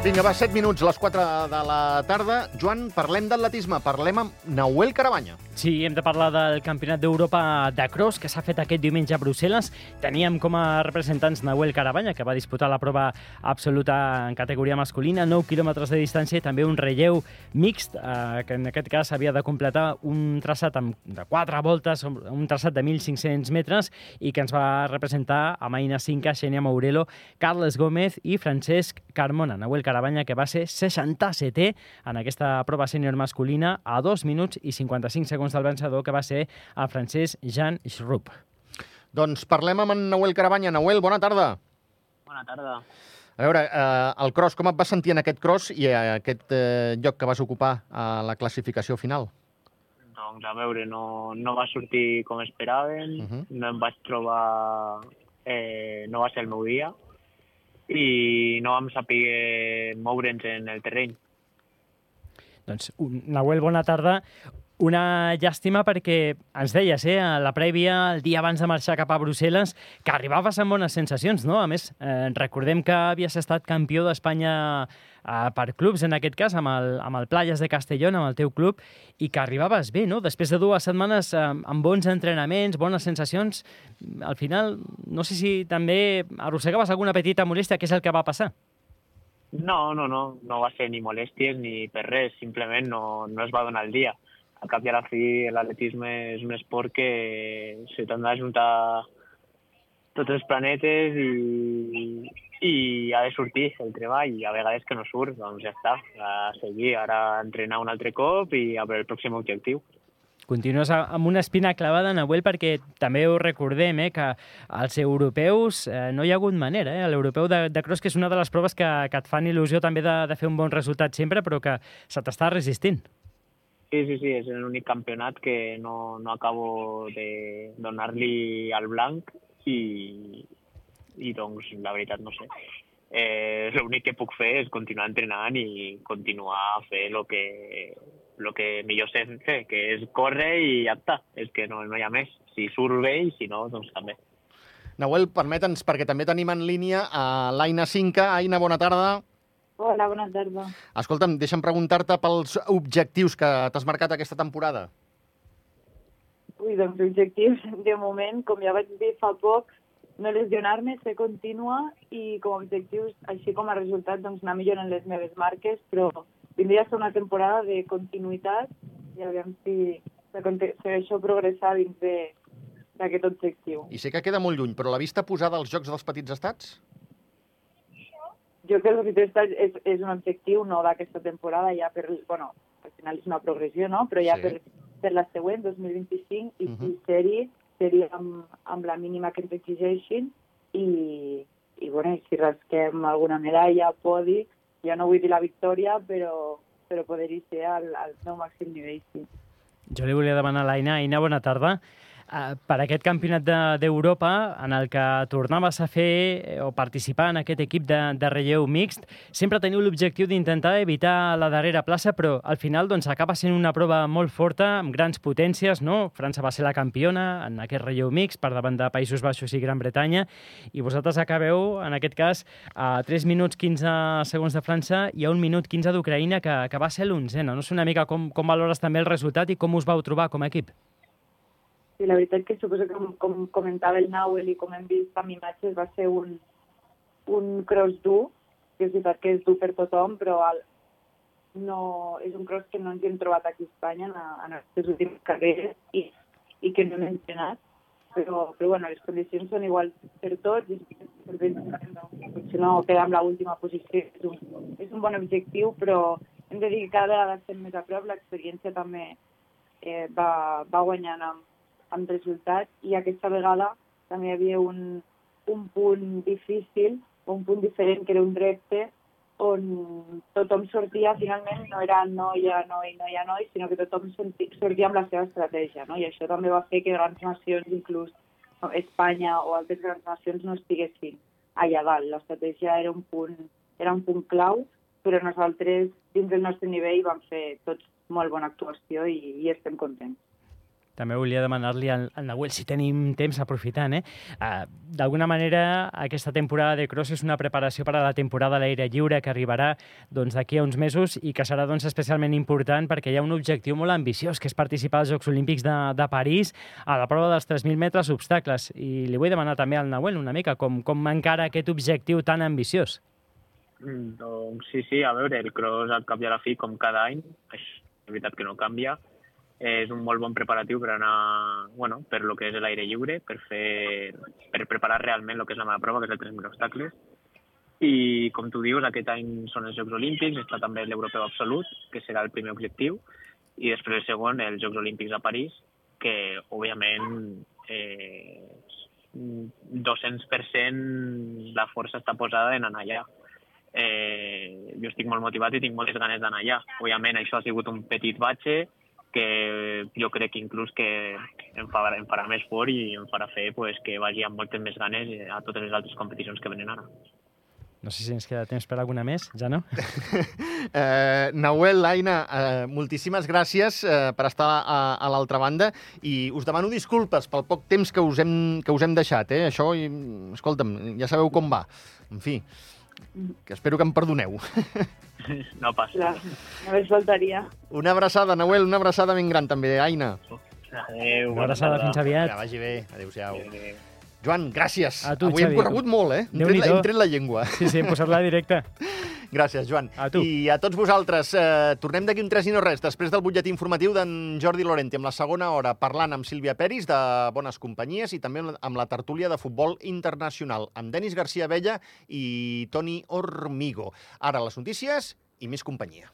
Vinga, va, 7 minuts, les 4 de la tarda. Joan, parlem d'atletisme, parlem amb Nahuel Carabanya. Sí, hem de parlar del Campionat d'Europa de Cross que s'ha fet aquest diumenge a Brussel·les. Teníem com a representants Nahuel Carabanya, que va disputar la prova absoluta en categoria masculina, 9 quilòmetres de distància i també un relleu mixt, eh, que en aquest cas havia de completar un traçat amb, de 4 voltes, un traçat de 1.500 metres, i que ens va representar a Maina Cinca, Xenia Maurelo, Carles Gómez i Francesc Carmona. Nahuel Carabanya, que va ser 67è en aquesta prova sènior masculina a 2 minuts i 55 segons del vencedor, que va ser el francès Jean Schrupp. Doncs parlem amb en Nahuel Carabanya. Nahuel, bona tarda. Bona tarda. A veure, eh, el cross, com et vas sentir en aquest cross i aquest eh, lloc que vas ocupar a la classificació final? Doncs a veure, no, no va sortir com esperàvem, uh -huh. no em vaig trobar... Eh, no va ser el meu dia i no vam saber moure'ns en el terreny. Doncs, Nahuel, bona tarda. Una llàstima perquè ens deies, eh, a la prèvia, el dia abans de marxar cap a Brussel·les, que arribaves amb bones sensacions, no? A més, eh, recordem que havies estat campió d'Espanya eh, per clubs, en aquest cas, amb el, amb el Playas de Castellón, amb el teu club, i que arribaves bé, no? Després de dues setmanes eh, amb bons entrenaments, bones sensacions, al final, no sé si també arrossegaves alguna petita molèstia, què és el que va passar? No, no, no, no va ser ni molèsties ni per res, simplement no, no es va donar el dia al cap i a la fi l'atletisme és un esport que se t'han d'ajuntar tots els planetes i, i ha de sortir el treball i a vegades que no surt, doncs ja està, a seguir, ara entrenar un altre cop i a veure el pròxim objectiu. Continues amb una espina clavada, Nahuel, perquè també ho recordem, eh, que als europeus eh, no hi ha hagut manera. Eh? L'europeu de, de cross, que és una de les proves que, que et fan il·lusió també de, de fer un bon resultat sempre, però que se t'està resistint. Sí, sí, sí, és l'únic campionat que no, no acabo de donar-li al blanc i, i doncs la veritat no sé. Eh, L'únic que puc fer és continuar entrenant i continuar a fer el que, lo que millor sé fer, que és córrer i ja està. És que no, no hi ha més. Si surt bé i si no, doncs també. Nahuel, permeta'ns, perquè també tenim en línia a l'Aina Cinca. Aina, bona tarda. Hola, bona tarda. Escolta'm, deixa'm preguntar-te pels objectius que t'has marcat aquesta temporada. Ui, doncs objectius, de moment, com ja vaig dir fa poc, no lesionar-me, ser contínua i com a objectius, així com a resultat, doncs anar millorant les meves marques, però vindria a ser una temporada de continuïtat i aviam si segueixo progressar dins d'aquest objectiu. I sé que queda molt lluny, però la vista posada als Jocs dels Petits Estats? Jo crec que és, és, és un objectiu no d'aquesta temporada, ja per, bueno, al final és una progressió, no? però ja sí. per, per la següent, 2025, i uh -huh. si sèrie, seria amb, amb la mínima que ens exigeixin i, i bueno, si rasquem alguna medalla, podi, ja no vull dir la victòria, però, però poder-hi ser al, al meu màxim nivell, sí. Jo li volia demanar a l'Aina. Aina, bona tarda. Eh, per aquest campionat d'Europa de, en el que tornaves a fer eh, o participar en aquest equip de, de relleu mixt, sempre teniu l'objectiu d'intentar evitar la darrera plaça, però al final doncs, acaba sent una prova molt forta, amb grans potències, no? França va ser la campiona en aquest relleu mixt per davant de Països Baixos i Gran Bretanya, i vosaltres acabeu, en aquest cas, a 3 minuts 15 segons de França i a 1 minut 15 d'Ucraïna, que, que va ser l'onzena. No sé una mica com, com valores també el resultat i com us vau trobar com a equip. Sí, la veritat que suposo que, com, com comentava el Nauel i com hem vist amb imatges, va ser un, un cross dur, que és veritat que és dur per tothom, però el, no, és un cross que no ens hem trobat aquí a Espanya en, en les últimes carreres i, i que no hem entrenat. Però, però bueno, les condicions són iguals per tots i potser no quedar amb l'última posició és un, és un bon objectiu, però hem de dir que cada vegada estem més a prop, l'experiència també eh, va, va guanyant amb, amb resultats i aquesta vegada també hi havia un, un punt difícil, un punt diferent, que era un repte on tothom sortia, finalment, no era noia, noi, noia, noi, sinó que tothom sortia amb la seva estratègia, no? I això també va fer que grans nacions, inclús Espanya o altres grans nacions, no estiguessin allà dalt. L'estratègia era un punt, era un punt clau, però nosaltres, dins del nostre nivell, vam fer tots molt bona actuació i, i estem contents. També volia demanar-li al, al Nahuel, si tenim temps aprofitant, eh? Uh, D'alguna manera, aquesta temporada de cross és una preparació per a la temporada a l'aire lliure que arribarà doncs, a uns mesos i que serà doncs, especialment important perquè hi ha un objectiu molt ambiciós, que és participar als Jocs Olímpics de, de París a la prova dels 3.000 metres obstacles. I li vull demanar també al Nahuel una mica com, com encara aquest objectiu tan ambiciós. Mm, doncs sí, sí, a veure, el cross al cap i a la fi, com cada any, és veritat que no canvia, és un molt bon preparatiu per anar, bueno, per lo que és l'aire lliure, per fer, per preparar realment el que és la meva prova, que és el 3.000 obstacles. I, com tu dius, aquest any són els Jocs Olímpics, està també l'Europeu Absolut, que serà el primer objectiu, i després el segon, els Jocs Olímpics a París, que, òbviament, eh, 200% la força està posada en anar allà. Eh, jo estic molt motivat i tinc moltes ganes d'anar allà. Òbviament, això ha sigut un petit batxe, que jo crec que inclús que em farà, em farà més fort i em farà fer pues, que vagi amb moltes més ganes a totes les altres competicions que venen ara. No sé si ens queda temps per alguna més, ja no? eh, Nahuel, Aina, eh, moltíssimes gràcies eh, per estar a, a l'altra banda i us demano disculpes pel poc temps que us hem, que us hem deixat. Eh? Això, i, escolta'm, ja sabeu com va. En fi, que espero que em perdoneu. No passa. Clar, només faltaria. Una abraçada, Nahuel, una abraçada ben gran també, Aina. Adéu. Una abraçada, fins aviat. Que vagi bé. Adéu-siau. Adéu. Joan, gràcies. A tu, Avui hem Xavi. corregut molt, eh? Hem tret, la, hem tret la llengua. Sí, sí, hem posat-la directa. Gràcies, Joan. A tu. I a tots vosaltres, eh, tornem d'aquí un 3 i no res, després del butlletí informatiu d'en Jordi Lorente, amb la segona hora, parlant amb Sílvia Peris de Bones Companyies i també amb la tertúlia de futbol internacional, amb Denis García Vella i Toni Hormigo. Ara les notícies i més companyia.